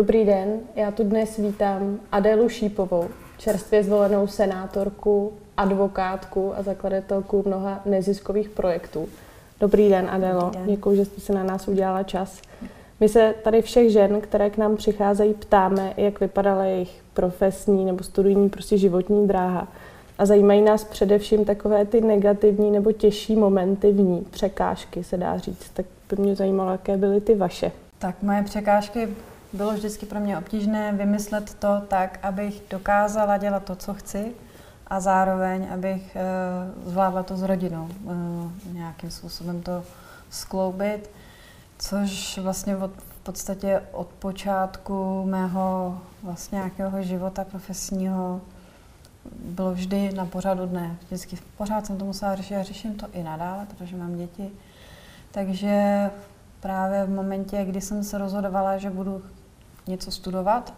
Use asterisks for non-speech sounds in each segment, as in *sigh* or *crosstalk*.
Dobrý den, já tu dnes vítám Adélu Šípovou, čerstvě zvolenou senátorku, advokátku a zakladatelku mnoha neziskových projektů. Dobrý den, Adélo, děkuji, že jste si na nás udělala čas. My se tady všech žen, které k nám přicházejí, ptáme, jak vypadala jejich profesní nebo studijní prostě životní dráha. A zajímají nás především takové ty negativní nebo těžší momenty v ní, překážky se dá říct. Tak by mě zajímalo, jaké byly ty vaše. Tak moje překážky bylo vždycky pro mě obtížné vymyslet to tak, abych dokázala dělat to, co chci a zároveň, abych uh, zvládla to s rodinou, uh, nějakým způsobem to skloubit, což vlastně od, v podstatě od počátku mého vlastně nějakého života profesního bylo vždy na pořadu dne. Vždycky pořád jsem to musela řešit a řeším to i nadále, protože mám děti. Takže právě v momentě, kdy jsem se rozhodovala, že budu něco studovat,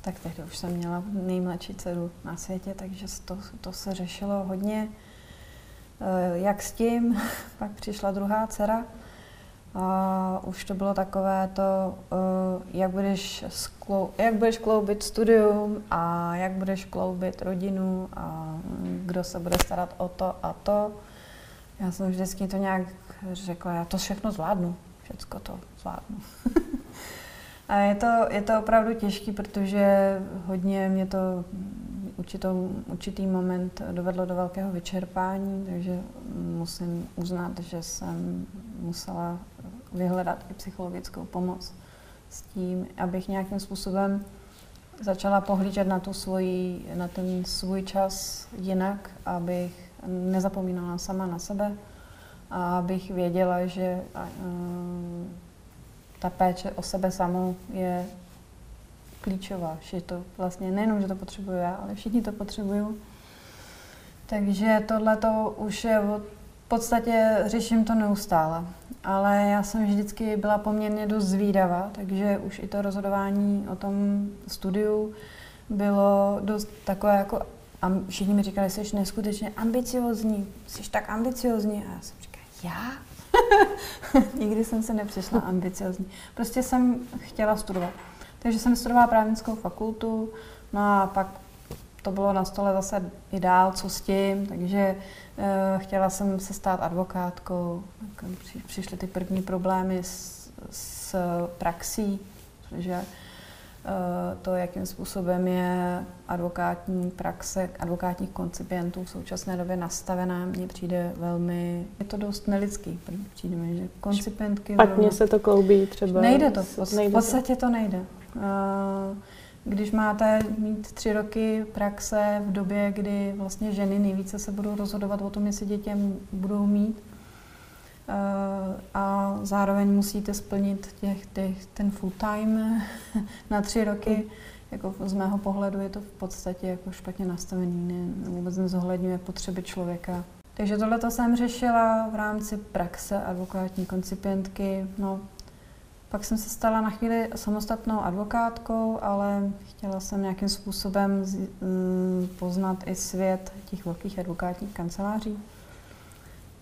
tak tehdy už jsem měla nejmladší dceru na světě, takže to, to se řešilo hodně. Eh, jak s tím, *laughs* pak přišla druhá dcera a už to bylo takové to, eh, jak budeš, sklou, jak budeš kloubit studium a jak budeš kloubit rodinu a kdo se bude starat o to a to. Já jsem vždycky to nějak řekla, já to všechno zvládnu, všecko to zvládnu. *laughs* A je to, je to opravdu těžké, protože hodně mě to určitou, určitý moment dovedlo do velkého vyčerpání, takže musím uznat, že jsem musela vyhledat i psychologickou pomoc s tím, abych nějakým způsobem začala pohlížet na, tu svoji, na ten svůj čas jinak, abych nezapomínala sama na sebe a abych věděla, že ta péče o sebe samou je klíčová. Že to vlastně nejenom, že to potřebuju já, ale všichni to potřebují. Takže tohle to už je v podstatě řeším to neustále. Ale já jsem vždycky byla poměrně dost zvídavá, takže už i to rozhodování o tom studiu bylo dost takové jako a všichni mi říkali, jsi neskutečně ambiciozní, jsi tak ambiciozní. A já jsem říkala, já? *laughs* Nikdy jsem se nepřišla ambiciozní. Prostě jsem chtěla studovat. Takže jsem studovala právnickou fakultu, no a pak to bylo na stole zase i dál, co s tím, takže uh, chtěla jsem se stát advokátkou. Přišly ty první problémy s, s praxí, že to, jakým způsobem je advokátní praxe advokátních koncipientů v současné době nastavená, mně přijde velmi, je to dost nelidský. Přijde mi, že koncipientky... Špatně se to kloubí třeba. Nejde to, v podstatě to nejde. Eh, když máte mít tři roky praxe v době, kdy vlastně ženy nejvíce se budou rozhodovat o tom, jestli dětem budou mít, a zároveň musíte splnit těch, těch, ten full time *laughs* na tři roky. Jako z mého pohledu je to v podstatě jako špatně nastavený, ne, vůbec nezohledňuje potřeby člověka. Takže tohle to jsem řešila v rámci praxe advokátní koncipientky. No, pak jsem se stala na chvíli samostatnou advokátkou, ale chtěla jsem nějakým způsobem mm, poznat i svět těch velkých advokátních kanceláří.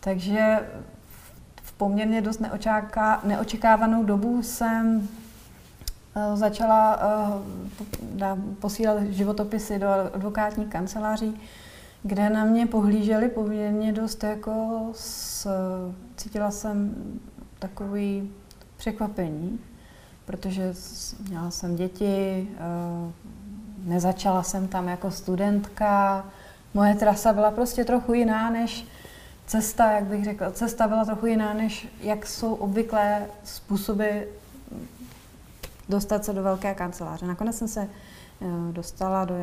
Takže poměrně dost neočáká, neočekávanou dobu jsem uh, začala uh, posílat životopisy do advokátních kanceláří, kde na mě pohlíželi poměrně dost jako s, cítila jsem takový překvapení, protože měla jsem děti, uh, nezačala jsem tam jako studentka, moje trasa byla prostě trochu jiná, než cesta, jak bych řekla, cesta byla trochu jiná, než jak jsou obvyklé způsoby dostat se do velké kanceláře. Nakonec jsem se eh, dostala do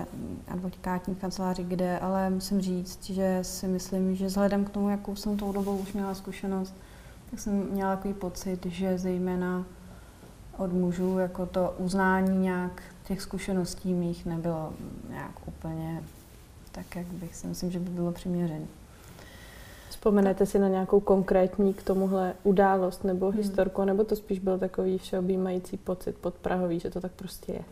advokátní kanceláři, kde ale musím říct, že si myslím, že vzhledem k tomu, jakou jsem tou dobou už měla zkušenost, tak jsem měla takový pocit, že zejména od mužů jako to uznání nějak těch zkušeností mých nebylo nějak úplně tak, jak bych si myslím, že by bylo přiměřené. Vzpomenete si na nějakou konkrétní k tomuhle událost nebo hmm. historku, nebo to spíš byl takový všeobjímající pocit pod Prahový, že to tak prostě je?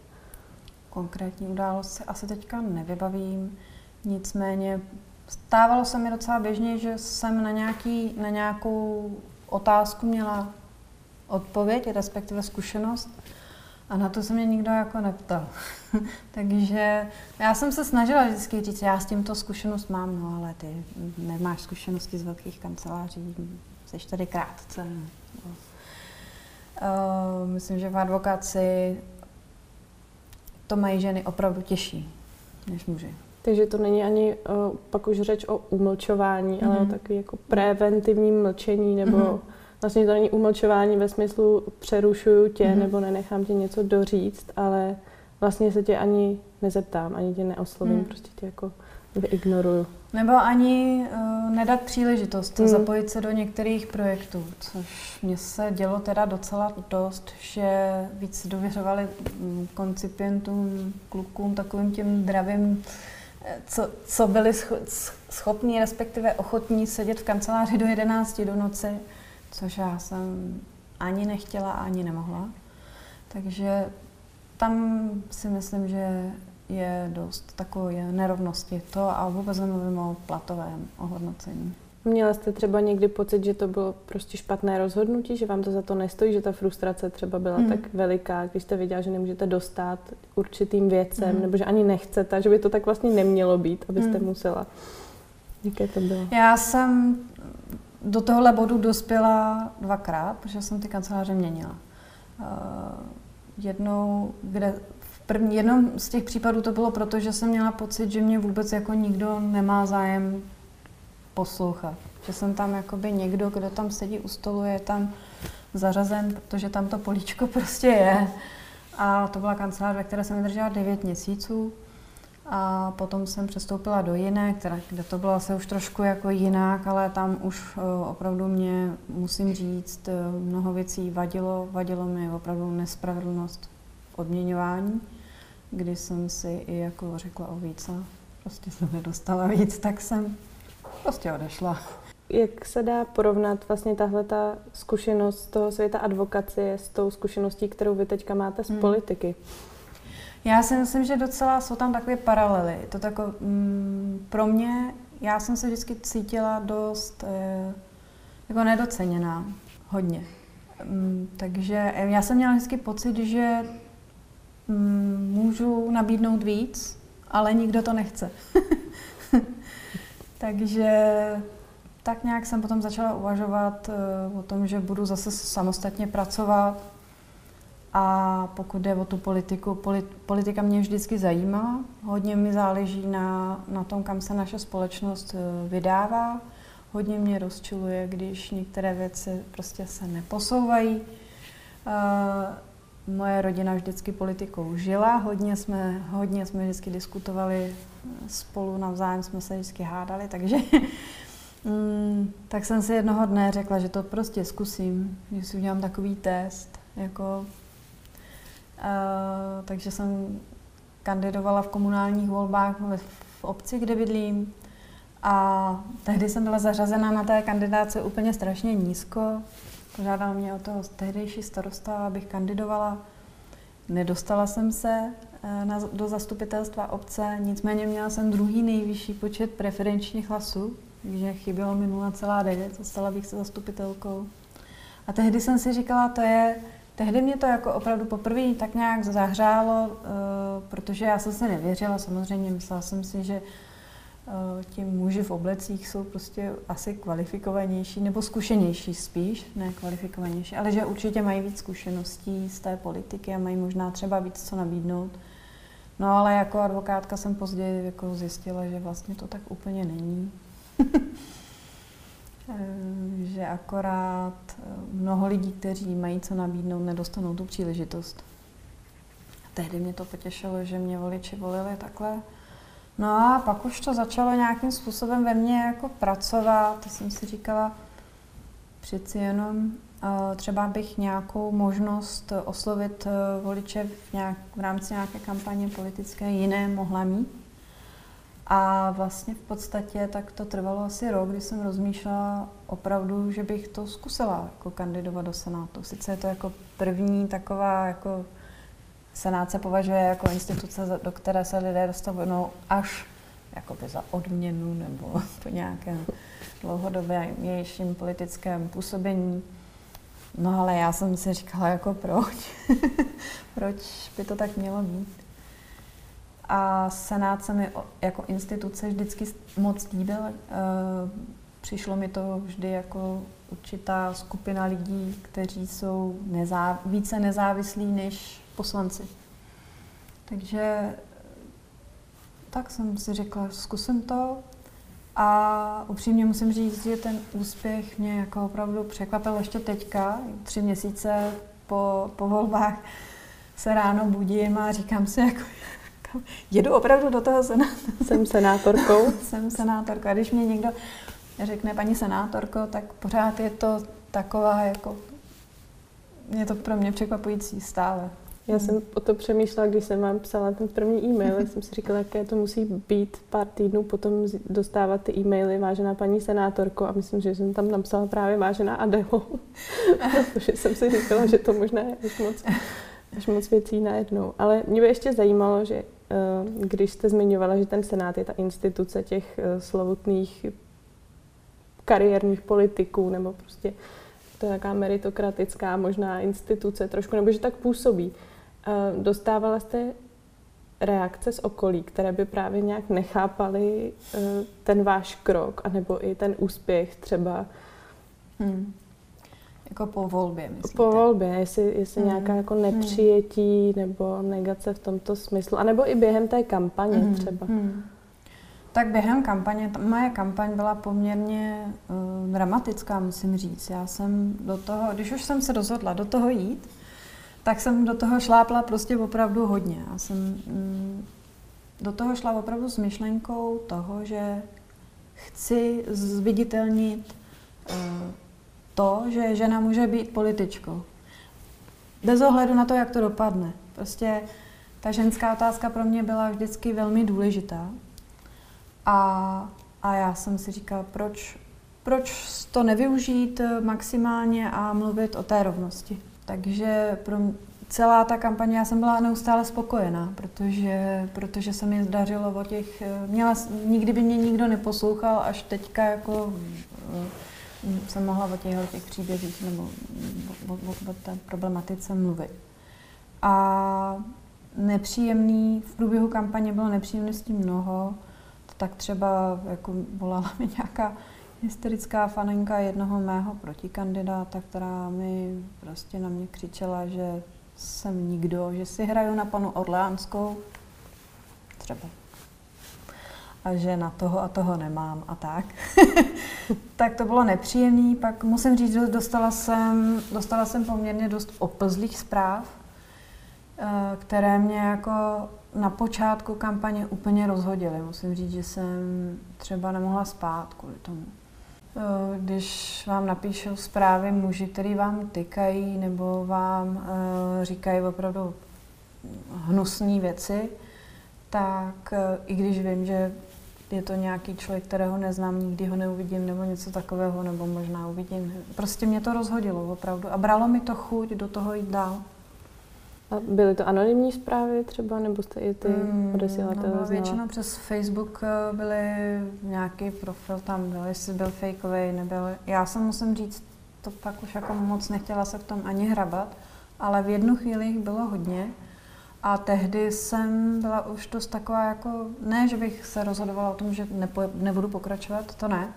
Konkrétní událost si asi teďka nevybavím, nicméně stávalo se mi docela běžně, že jsem na, nějaký, na nějakou otázku měla odpověď, respektive zkušenost A na to se mě nikdo jako neptal. *laughs* Takže já jsem se snažila vždycky říct, já s tímto zkušenost mám, no ale ty nemáš zkušenosti z velkých kanceláří, jsi tady krátce. No. Uh, myslím, že v advokaci to mají ženy opravdu těžší než muži. Takže to není ani uh, pak už řeč o umlčování, mm-hmm. ale o mhm. takový jako preventivním mlčení, nebo mm-hmm. Vlastně to není umlčování ve smyslu přerušuju tě, mm-hmm. nebo nenechám tě něco doříct, ale vlastně se tě ani nezeptám, ani tě neoslovím, mm. prostě tě jako vyignoruju. Nebo ani uh, nedat příležitost mm. zapojit se do některých projektů, což mě se dělo teda docela dost, že víc dověřovali mm, koncipientům, klukům, takovým těm dravým co, co byli schopní, respektive ochotní sedět v kanceláři do 11 do noci, což já jsem ani nechtěla, ani nemohla. Takže tam si myslím, že je dost takové nerovnosti. To a vůbec nemluvím o platovém ohodnocení. Měla jste třeba někdy pocit, že to bylo prostě špatné rozhodnutí, že vám to za to nestojí, že ta frustrace třeba byla hmm. tak veliká, když jste věděla, že nemůžete dostat určitým věcem, hmm. nebo že ani nechcete, že by to tak vlastně nemělo být, abyste hmm. musela. Jaké to bylo? Já jsem do tohohle bodu dospěla dvakrát, protože jsem ty kanceláře měnila. Uh, jednou, kde v první, jednom z těch případů to bylo proto, že jsem měla pocit, že mě vůbec jako nikdo nemá zájem poslouchat. Že jsem tam jakoby někdo, kdo tam sedí u stolu, je tam zařazen, protože tam to políčko *laughs* prostě je. A to byla kancelář, ve které jsem vydržela 9 měsíců. A potom jsem přestoupila do jiné, které, kde to bylo asi už trošku jako jinak, ale tam už uh, opravdu mě, musím říct, uh, mnoho věcí vadilo. Vadilo mi opravdu nespravedlnost v odměňování, kdy jsem si i jako řekla o více. Prostě jsem nedostala víc, tak jsem prostě odešla. Jak se dá porovnat vlastně tahle ta zkušenost toho světa advokacie s tou zkušeností, kterou vy teďka máte z hmm. politiky? Já si myslím, že docela jsou tam takové paralely. To tako, mm, pro mě, já jsem se vždycky cítila dost e, jako nedoceněná. Hodně. Mm, takže já jsem měla vždycky pocit, že mm, můžu nabídnout víc, ale nikdo to nechce. *laughs* Takže tak nějak jsem potom začala uvažovat uh, o tom, že budu zase samostatně pracovat. A pokud jde o tu politiku, polit, politika mě vždycky zajímá. Hodně mi záleží na, na tom, kam se naše společnost uh, vydává. Hodně mě rozčiluje, když některé věci prostě se neposouvají. Uh, moje rodina vždycky politikou žila, hodně jsme, hodně jsme vždycky diskutovali spolu navzájem, jsme se vždycky hádali, takže *laughs* mm, tak jsem si jednoho dne řekla, že to prostě zkusím, že si udělám takový test, jako, takže jsem kandidovala v komunálních volbách v obci, kde bydlím a tehdy jsem byla zařazena na té kandidáce úplně strašně nízko, Požádal mě o toho tehdejší starosta, abych kandidovala. Nedostala jsem se eh, na, do zastupitelstva obce, nicméně měla jsem druhý nejvyšší počet preferenčních hlasů, takže chybělo mi 0,9, stala bych se zastupitelkou. A tehdy jsem si říkala, to je, tehdy mě to jako opravdu poprvé tak nějak zahřálo, uh, protože já jsem se nevěřila, samozřejmě myslela jsem si, že Eh, ti muži v oblecích jsou prostě asi kvalifikovanější, nebo zkušenější spíš, ne kvalifikovanější, ale že určitě mají víc zkušeností z té politiky a mají možná třeba víc co nabídnout. No ale jako advokátka jsem později jako zjistila, že vlastně to tak úplně není. *laughs* Eh, že akorát eh, mnoho lidí, kteří mají co nabídnout, nedostanou tu příležitost. Tehdy mě to potěšilo, že mě voliči volili takhle No a pak už to začalo nějakým způsobem ve mně jako pracovat. To jsem si říkala, přeci jenom uh, třeba bych nějakou možnost oslovit voliče v, nějak, v rámci nějaké kampaně politické jiné mohla mít. A vlastně v podstatě tak to trvalo asi rok, kdy jsem rozmýšlela opravdu, že bych to zkusila jako kandidovat do Senátu. Sice je to jako první taková jako Senát se považuje jako instituce, do které se lidé dostavují až jakoby za odměnu nebo *laughs* po nějakém dlouhodobějším politickém působení. No ale já jsem si říkala, jako proč? *laughs* proč by to tak mělo být? A Senát se mi jako instituce vždycky moc líbil. Eh, přišlo mi to vždy jako určitá skupina lidí, kteří jsou nezá, více nezávislí než poslanci. Takže tak jsem si řekla, zkusím to. A upřímně musím říct, že ten úspěch mě jako opravdu překvapil ještě teďka, tři měsíce po, po volbách se ráno budím a říkám si, jako, jedu opravdu do toho senátu. Jsem senátorkou. *laughs* Jsem senátorka. Když mě někdo řekne paní senátorko, tak pořád je to taková jako, je to pro mě překvapující stále. Já jsem o to přemýšlela, když jsem vám psala ten první e-mail, jsem si říkala, jaké to musí být pár týdnů potom dostávat ty e-maily, vážená paní senátorko, a myslím, že jsem tam napsala právě vážená Adelo, *laughs* protože jsem si říkala, že to možná je až moc, až moc věcí najednou. Ale mě by ještě zajímalo, že když jste zmiňovala, že ten senát je ta instituce těch eh, slovutných kariérních politiků, nebo prostě to je taková meritokratická možná instituce trošku, nebo že tak působí. Dostávala jste reakce z okolí, které by právě nějak nechápali eh, ten váš krok, anebo i ten úspěch třeba? Hmm. Jako po volbě, myslíte? Po volbě, jestli, jestli hmm. nějaká jako hmm. nepřijetí hmm. nebo negace v tomto smyslu, anebo i během té kampaně hmm. třeba. Hmm. Tak během kampaně, moje kampaň byla poměrně uh, dramatická, musím říct. Já jsem do toho, když už jsem se rozhodla do toho jít, tak jsem do toho šlápla prostě opravdu hodně. Já jsem mm, do toho šla opravdu s myšlenkou toho, že chci zviditelnit uh, to, že žena může být političkou. Bez ohledu na to, jak to dopadne. Prostě ta ženská otázka pro mě byla vždycky velmi důležitá. A, a já jsem si říkala, proč, proč to nevyužít maximálně a mluvit o té rovnosti. Takže pro celá ta kampaně já jsem byla neustále spokojená, protože, protože se mi zdařilo o těch, měla, nikdy by mě nikdo neposlouchal, až teďka jako jsem mohla o těch, o těch příbězích nebo o, o, o té problematice mluvit. A nepříjemný, v průběhu kampaně bylo nepříjemností mnoho, tak třeba jako volala mi nějaká hysterická fanenka jednoho mého protikandidáta, která mi prostě na mě křičela, že jsem nikdo, že si hraju na panu Orleánskou, třeba. A že na toho a toho nemám a tak. *laughs* tak to bylo nepříjemný. Pak musím říct, že dostala jsem, dostala jsem poměrně dost oplzlých zpráv, eh, které mě jako na počátku kampaně úplně rozhodily. Musím říct, že jsem třeba nemohla spát kvůli tomu. Eh, když vám napíšou zprávy muži, který vám tykají nebo vám uh, říkají opravdu hnusné věci, tak i když vím, že je to nějaký člověk, kterého neznám, nikdy ho neuvidím, nebo něco takového, nebo možná uvidím. Prostě mě to rozhodilo opravdu a bralo mi to chuť do toho jít dál. A byly to anonymní zprávy třeba, nebo jste i ty mm, odesílatele no, Většinou přes Facebook eh, byly nějaký profil tam byl, jestli byl fakeový, nebyl. Já se musím říct, to pak už jako moc nechtěla se v tom ani hrabat, ale v jednu chvíli jich bylo hodně. A tehdy jsem byla už dost taková jako, ne, že bych se rozhodovala o tom, že nepo, nebudu pokračovat, to ne,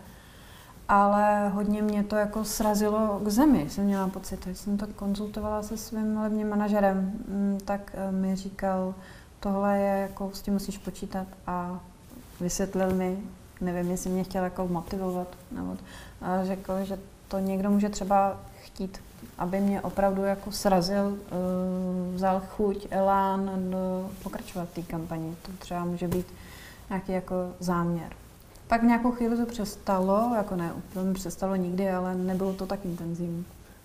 ale hodně mě to jako srazilo k zemi, jsem měla pocit. Když jsem to konzultovala se svým levním manažerem, mm, tak eh, mi říkal, tohle je jako, s tím musíš počítat a vysvětlil mi, nevím, jestli mě chtěl jako motivovat, nebo a řekl, že to někdo může třeba chtít, aby mě opravdu jako srazil, eh, vzal chuť, elán do pokračovat v té kampani. To třeba může být nějaký jako záměr. Pak v nějakou chvíli to přestalo, jako ne úplně přestalo nikdy, ale nebylo to tak intenzivní.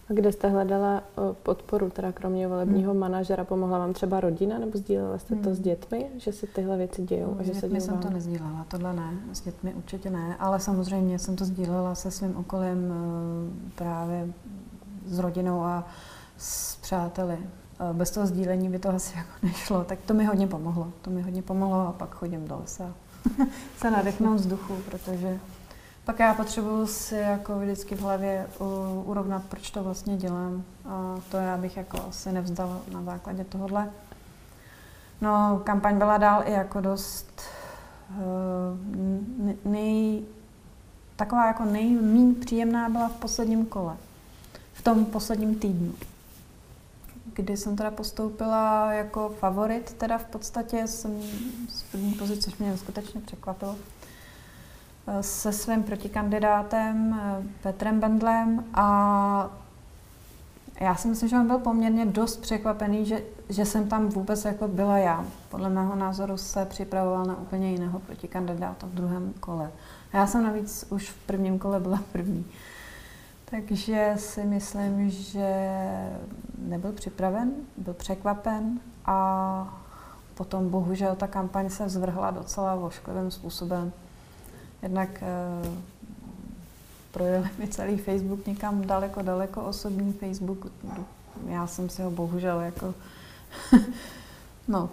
A kde jste hledala podporu, teda kromě volebního hmm. manažera, pomohla vám třeba rodina, nebo sdílela jste hmm. to s dětmi, že se tyhle věci dějou? No, a že s dětmi se jsem to nezdílela, tohle ne, s dětmi určitě ne, ale samozřejmě jsem to sdílela se svým okolím e, právě s rodinou a s přáteli. Bez toho sdílení by to asi jako nešlo, tak to mi hodně pomohlo. To mi hodně pomohlo a pak chodím do lesa *laughs* se nadechnout vzduchu, protože Pak já potřebuju si jako vždycky v hlavě urovnat, proč to vlastně dělám. A to já bych jako asi nevzdala na základě tohohle. No, kampaň byla dál i jako dost uh, nej, taková jako nejméně příjemná byla v posledním kole. V tom posledním týdnu. Kdy jsem teda postoupila jako favorit, teda v podstatě jsem z první pozice, což mě skutečně překvapilo se svým protikandidátem eh, Petrem Bendlem a já si myslím, že on byl poměrně dost překvapený, že, že jsem tam vůbec jako byla já. Podle mého názoru se připravoval na úplně jiného protikandidáta v druhém kole. A já jsem navíc už v prvním kole byla první. Takže si myslím, že nebyl připraven, byl překvapen a potom bohužel ta kampaň se zvrhla docela vošklivým způsobem. Jednak uh, projel mi celý Facebook někam daleko, daleko osobní Facebook. Já jsem si ho bohužel jako, *laughs* no,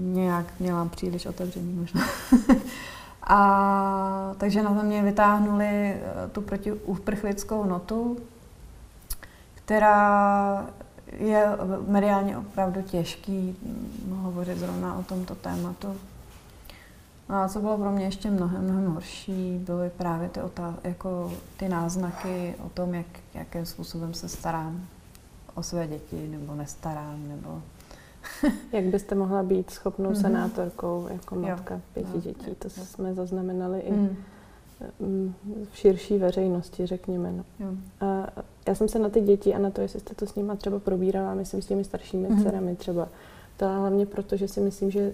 nějak měla příliš otevřený možná. *laughs* A takže na mě vytáhnuli eh, tu protiuprchlickou notu, která je mediálně opravdu těžký hm, hovořit zrovna o tomto tématu. No a co bylo pro mě ještě mnohem, mnohem horší, byly právě ty, otá- jako ty náznaky o tom, jak, jakým způsobem se starám o své děti, nebo nestarám, nebo... *laughs* jak byste mohla být schopnou mm-hmm. senátorkou jako matka jo. pěti jo. dětí? To jo. jsme zaznamenali i mm. v širší veřejnosti, řekněme. No. Jo. A já jsem se na ty děti a na to, jestli jste to s nimi třeba probírala, myslím s těmi staršími mm-hmm. dcerami třeba, to hlavně proto, že si myslím, že,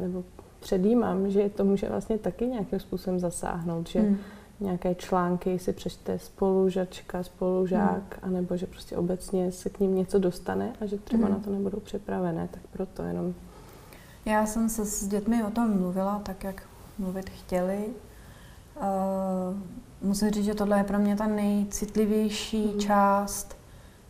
nebo předjímám, že to může vlastně taky nějakým způsobem zasáhnout, že hmm. Nějaké články si přečte spolužačka, spolužák, hmm. anebo že prostě obecně se k ním něco dostane a že třeba hmm. na to nebudou připravené, tak proto jenom. Já jsem se s dětmi o tom mluvila, tak jak mluvit chtěli. Uh, musím říct, že tohle je pro mě ta nejcitlivější hmm. část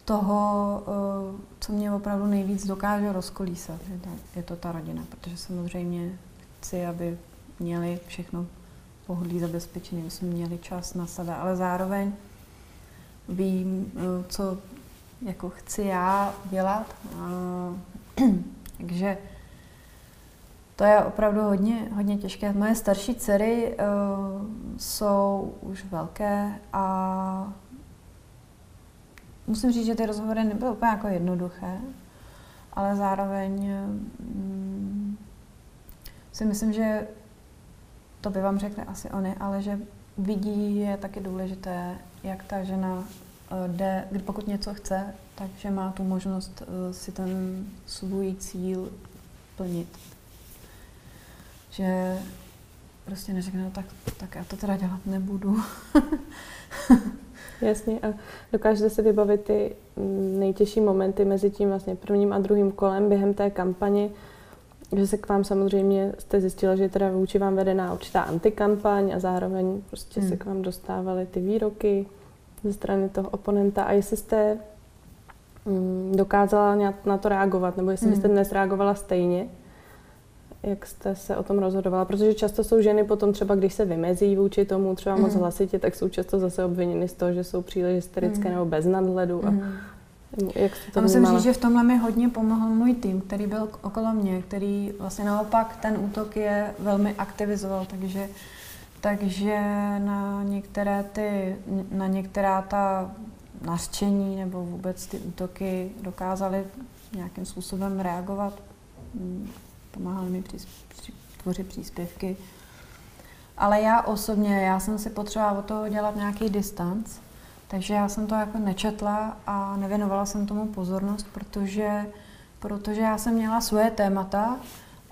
toho, uh, co mě opravdu nejvíc dokáže rozkolísat. Je to, je to ta rodina, protože samozřejmě chci, aby měli všechno pohodlí zabezpečené, aby jsme měli čas na sebe, ale zároveň vím, eh, co jako chci já dělat. *clears throat* takže to je opravdu hodně, hodně těžké. Moje starší dcery uh, jsou už velké a musím říct, že ty rozhovory nebyly úplně jako jednoduché, ale zároveň um, si myslím, že to by vám řekli asi oni, ale že vidí je taky důležité, jak ta žena eh, jde, pokud něco chce, takže má tu možnost eh, si ten svůj cíl plnit. Že prostě neřekne, no tak, tak já to teda dělat nebudu. *laughs* Jasně a dokážete si vybavit ty nejtěžší momenty mezi tím vlastně prvním a druhým kolem během té kampaně, že se k vám samozřejmě jste zjistila, že je teda vůči vám vedená určitá antikampaň a zároveň prostě hmm. se k vám dostávaly ty výroky ze strany toho oponenta a jestli jste mm, dokázala nějak na to reagovat, nebo jestli hmm. jste dnes reagovala stejně, jak jste se o tom rozhodovala, protože často jsou ženy potom třeba, když se vymezí vůči tomu třeba moc hmm. hlasitě, tak jsou často zase obviněny z toho, že jsou příliš hysterické mm. nebo bez nadhledu a mm. Jak jste to a musím říct, že v tomhle mi hodně pomohl můj tým, který byl okolo mě, který vlastně naopak ten útok je velmi aktivizoval, takže, takže na některé ty, na některá ta nařčení nebo vůbec ty útoky dokázali nějakým způsobem reagovat. Mm, pomáhali mi při, při, tvořit příspěvky. Ale já osobně, já jsem si potřebovala od toho dělat nějaký distanc, takže já jsem to jako nečetla a nevěnovala jsem tomu pozornost, protože, protože já jsem měla svoje témata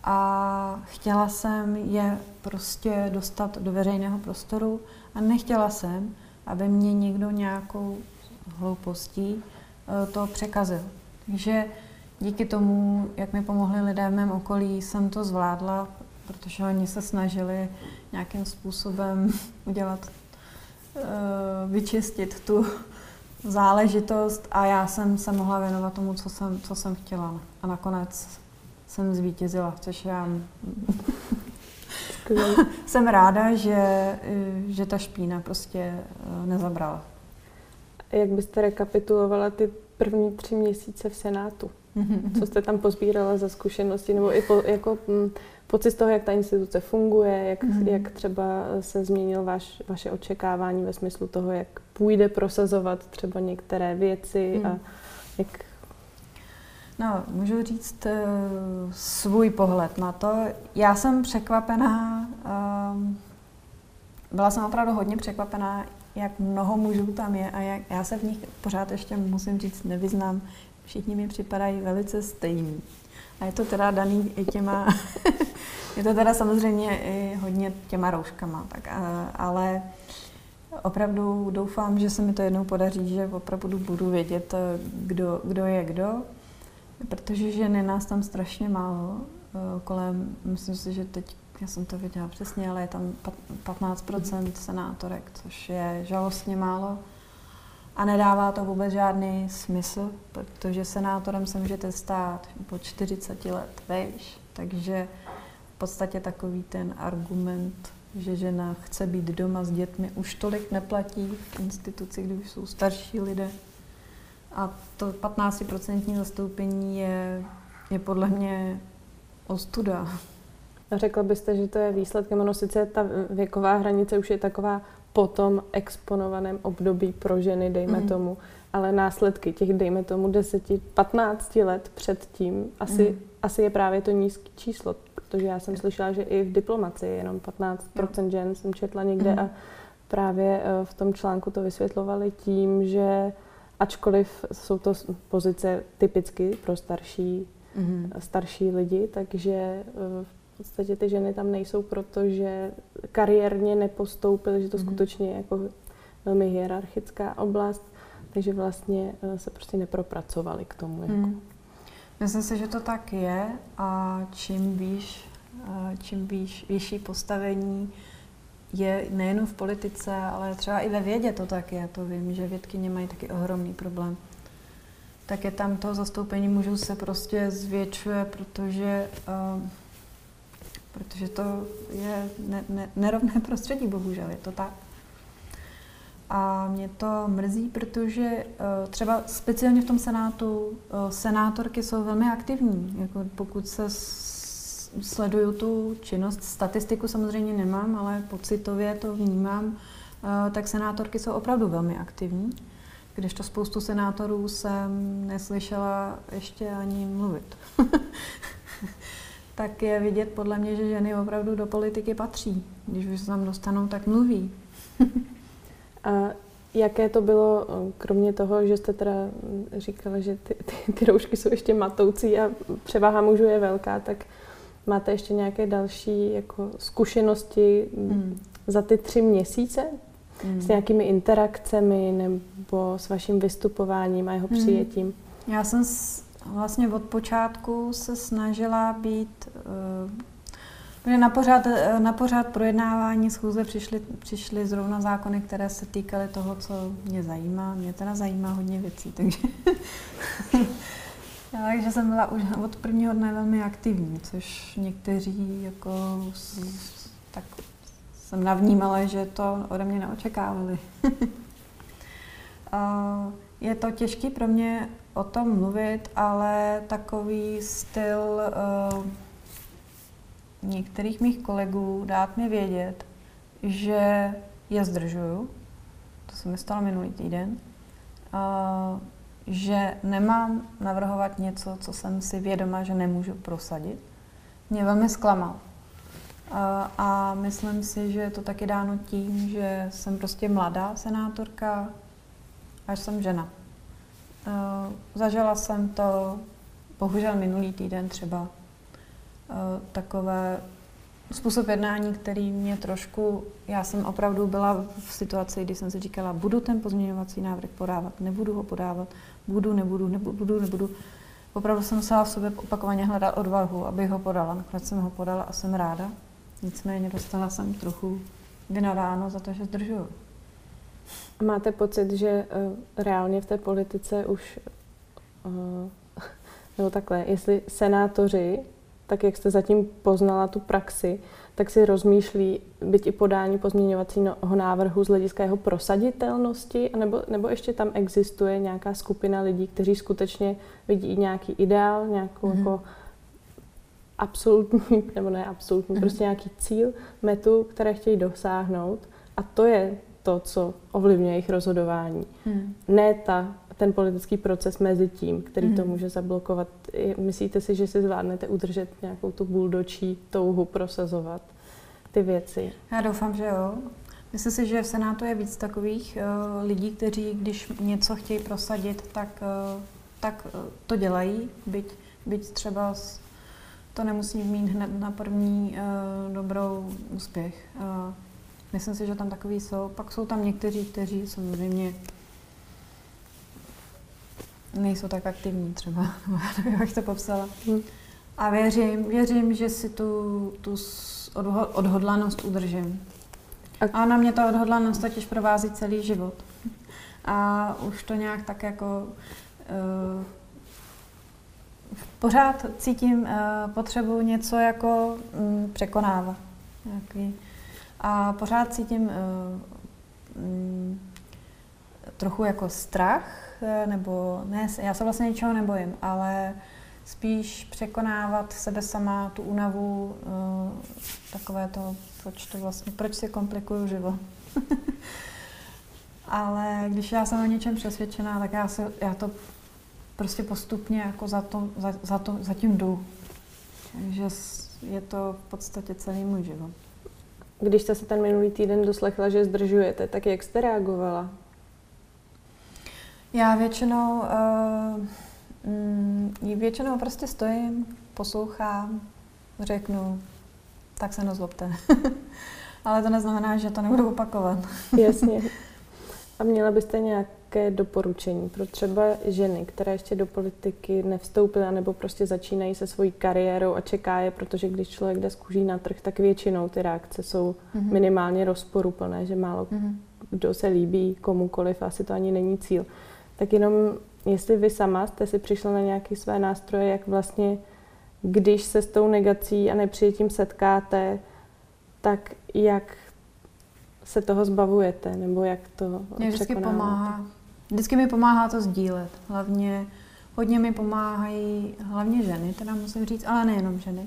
a chtěla jsem je prostě dostat do veřejného prostoru a nechtěla jsem, aby mě někdo nějakou hloupostí eh, to překazil. Takže díky tomu, jak mi pomohli lidé v mém okolí, jsem to zvládla, protože oni se snažili nějakým způsobem *laughs* udělat vyčistit tu záležitost a já jsem se mohla věnovat tomu, co jsem, co jsem chtěla. A nakonec jsem zvítězila, což já *laughs* jsem ráda, že, že ta špína prostě nezabrala. Jak byste rekapitulovala ty první tři měsíce v Senátu? *laughs* Co jste tam pozbírala za zkušenosti, nebo i po, jako hm, pocit z toho, jak ta instituce funguje, jak, mm-hmm. jak třeba se změnil vaš, vaše očekávání ve smyslu toho, jak půjde prosazovat třeba některé věci mm. a jak... No, můžu říct uh, svůj pohled na to. Já jsem překvapená, uh, byla jsem opravdu hodně překvapená, jak mnoho mužů tam je a jak já se v nich pořád ještě musím říct nevyznám. Všichni mi připadají velice stejní. A je to teda daný i těma, je to teda samozřejmě i hodně těma rouškama, tak, ale opravdu doufám, že se mi to jednou podaří, že opravdu budu vědět, kdo, kdo je kdo, protože ženy nás tam strašně málo e, kolem, myslím si, že teď, já jsem to viděla přesně, ale je tam 15% senátorek, což je žalostně málo. A nedává to vůbec žádný smysl, protože senátorem se můžete stát po 40 let vejš. Takže podstatě takový ten argument, že žena chce být doma s dětmi, už tolik neplatí v instituci, kdy už jsou starší lidé. A to 15% zastoupení je, je podle mě ostuda. A řekla byste, že to je výsledkem, ono sice ta věková hranice už je taková po tom exponovaném období pro ženy, dejme mm. tomu, ale následky těch, dejme tomu, 10-15 let předtím, asi, mm. asi je právě to nízké číslo, protože já jsem slyšela, že i v diplomaci je jenom 15% jo. žen, jsem četla někde mm. a právě eh, v tom článku to vysvětlovali tím, že ačkoliv jsou to pozice typicky pro starší, mm. starší lidi, takže eh, podstatě ty ženy tam nejsou, protože kariérně nepostoupily, že to mm. skutečně je jako velmi hierarchická oblast, takže vlastně eh, se prostě nepropracovali k tomu. Jako. Mm. Myslím si, že to tak je a čím výš, čím výš, vyšší postavení je nejen v politice, ale třeba i ve vědě to tak je. To vím, že vědkyně mají taky ohromný problém. Tak je tam to zastoupení mužů se prostě zvětšuje, protože protože to je ne, ne, nerovné *laughs* prostředí, bohužel, je to tak. A mě to mrzí, protože uh, třeba speciálně v tom Senátu uh, senátorky jsou velmi aktivní. Jako pokud se sleduju tu činnost, statistiku samozřejmě nemám, ale pocitově to vnímám, uh, tak senátorky jsou opravdu velmi aktivní. Když to spoustu senátorů jsem neslyšela ještě ani mluvit. *laughs* tak je vidět podle mě, že ženy opravdu do politiky patří. Když už se tam dostanou, tak mluví. *laughs* A jaké to bylo, kromě toho, že jste teda říkala, že ty, ty, ty roušky jsou ještě matoucí a převáha mužů je velká, tak máte ještě nějaké další jako zkušenosti hmm. za ty tři měsíce? Hmm. S nějakými interakcemi nebo s vaším vystupováním a jeho hmm. přijetím? Já jsem s, vlastně od počátku se snažila být uh, na pořád, eh, na pořád projednávání schůze přišly, přišly zrovna zákony, které se týkaly toho, co mě zajímá. Mě teda zajímá hodně věcí, takže, *laughs* takže jsem byla už od prvního dne velmi aktivní, což někteří jako tak jsem navnímala, že to ode mě neočekávali. *laughs* je to těžké pro mě o tom mluvit, ale takový styl uh, některých mých kolegů dát mi vědět, že je zdržuju, to se mi stalo minulý týden, že nemám navrhovat něco, co jsem si vědoma, že nemůžu prosadit, mě velmi zklamal. A myslím si, že je to taky dáno tím, že jsem prostě mladá senátorka, až jsem žena. Zažila jsem to, bohužel minulý týden třeba, takové způsob jednání, který mě trošku, já jsem opravdu byla v situaci, kdy jsem si říkala, budu ten pozměňovací návrh podávat, nebudu ho podávat, budu, nebudu, nebudu, nebudu. Opravdu jsem musela v sobě opakovaně hledat odvahu, abych ho podala. Nakonec jsem ho podala a jsem ráda. Nicméně dostala jsem trochu vynadáno za to, že zdržuju. Máte pocit, že uh, reálně v té politice už, uh, *laughs* nebo takhle, jestli senátoři tak jak jste zatím poznala tu praxi, tak si rozmýšlí byť i podání pozměňovacího návrhu z hlediska jeho prosaditelnosti, nebo, nebo ještě tam existuje nějaká skupina lidí, kteří skutečně vidí nějaký ideál, nějakou mm-hmm. jako absolutní, *laughs* nebo ne absolutní, mm-hmm. prostě nějaký cíl, metu, které chtějí dosáhnout. A to je to, co ovlivňuje jejich rozhodování. Mm. Ne ta, ten politický proces mezi tím, který mm. to může zablokovat. Myslíte si, že si zvládnete udržet nějakou tu buldočí touhu prosazovat ty věci? Já doufám, že jo. Myslím si, že v Senátu je víc takových uh, lidí, kteří, když něco chtějí prosadit, tak, uh, tak uh, to dělají, byť, byť třeba s, to nemusí mít hned na první uh, dobrou úspěch. Uh, myslím si, že tam takový jsou. Pak jsou tam někteří, kteří samozřejmě nejsou tak aktivní třeba, *laughs* jak bych to popsala. Hmm. A věřím, věřím, že si tu, tu odhodlanost udržím. A na mě ta odhodlanost totiž provází celý život. A už to nějak tak jako uh, pořád cítím uh, potřebu něco jako um, překonávat. Nějaký. A pořád cítím uh, um, trochu jako strach, nebo ne, já se vlastně ničeho nebojím, ale spíš překonávat sebe sama, tu únavu, uh, takové to, proč to vlastně, proč si komplikuju život. *laughs* Ale když já jsem o něčem přesvědčená, tak já, se, já to prostě postupně jako za, to, za, za, to, za tím jdu. Takže je to v podstatě celý můj život. Když jste se ten minulý týden doslechla, že zdržujete, tak jak jste reagovala? Já většinou uh, Mm, většinou prostě stojím, poslouchám, řeknu, tak se nezlobte. *laughs* Ale to neznamená, že to nebudu opakovat. *laughs* Jasně. A měla byste nějaké doporučení pro třeba ženy, které ještě do politiky nevstoupily nebo prostě začínají se svojí kariérou a čeká je, protože když člověk jde z kůží na trh, tak většinou ty reakce jsou mm-hmm. minimálně rozporuplné, že málo mm-hmm. kdo se líbí komukoliv, asi to ani není cíl. Tak jenom jestli vy sama jste si přišla na nějaké své nástroje, jak vlastně, když se s tou negací a nepřijetím setkáte, tak jak se toho zbavujete, nebo jak to Mě vždycky pomáhá. Vždycky mi pomáhá to sdílet. Hlavně, hodně mi pomáhají hlavně ženy, teda musím říct, ale nejenom ženy.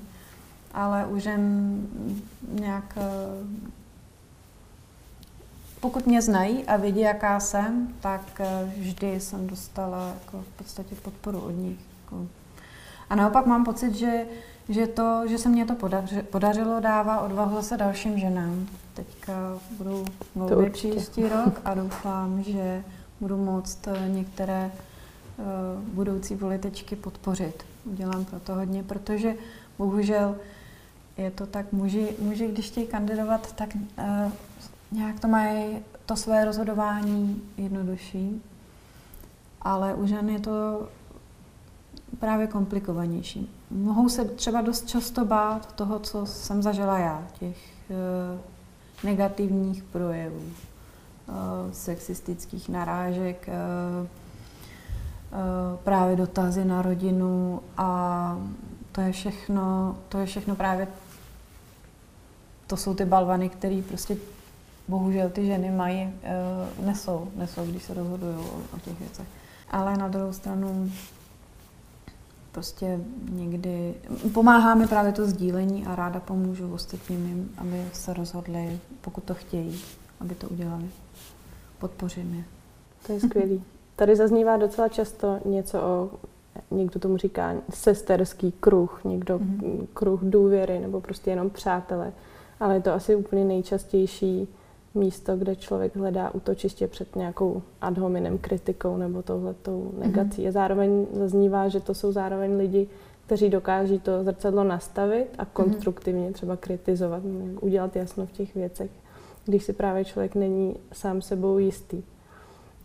Ale už žen nějak pokud mě znají a vědí, jaká jsem, tak eh, vždy jsem dostala jako v podstatě podporu od nich. Jako. A naopak mám pocit, že, že, to, že se mě to podařilo, podařilo dává odvahu zase dalším ženám. Teďka budu volby příští rok a doufám, že budu moct eh, některé uh, budoucí političky podpořit. Udělám pro to hodně, protože bohužel je to tak, muži, muži když chtějí kandidovat, tak uh, nějak to mají to své rozhodování jednodušší, ale u žen je to právě komplikovanější. Mohou se třeba dost často bát toho, co jsem zažila já, těch uh, negativních projevů, uh, sexistických narážek, uh, právě dotazy na rodinu a to je všechno, to je všechno právě, to jsou ty balvany, které prostě bohužel ty ženy mají, uh, nesou, nesou, když se rozhodují o, o těch věcech. Ale na druhou stranu prostě někdy pomáhá mi právě to sdílení a ráda pomůžu ostatním, aby se rozhodli, pokud to chtějí, aby to udělali. Podpořím je. To je skvělý. *laughs* Tady zaznívá docela často něco o, někdo tomu říká sesterský kruh, někdo mm-hmm. kruh důvěry nebo prostě jenom přátelé. Ale je to asi úplně nejčastější místo, kde člověk hledá útočiště před nějakou ad hominem kritikou nebo touhletou negací. Mm-hmm. A zároveň zaznívá, že to jsou zároveň lidi, kteří dokáží to zrcadlo nastavit a mhm. konstruktivně třeba kritizovat, udělat jasno v těch věcech, když si právě člověk není sám sebou jistý.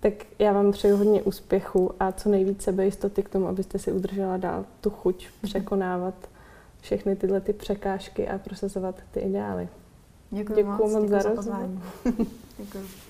Tak já vám přeju hodně úspěchu a co nejvíc sebejistoty k tomu, abyste si udržela dál tu chuť mhm. překonávat všechny tyhle ty překážky a prosazovat ty ideály. Děkuji, Děkuji moc, moc za rozhovor. *laughs* Děkuji.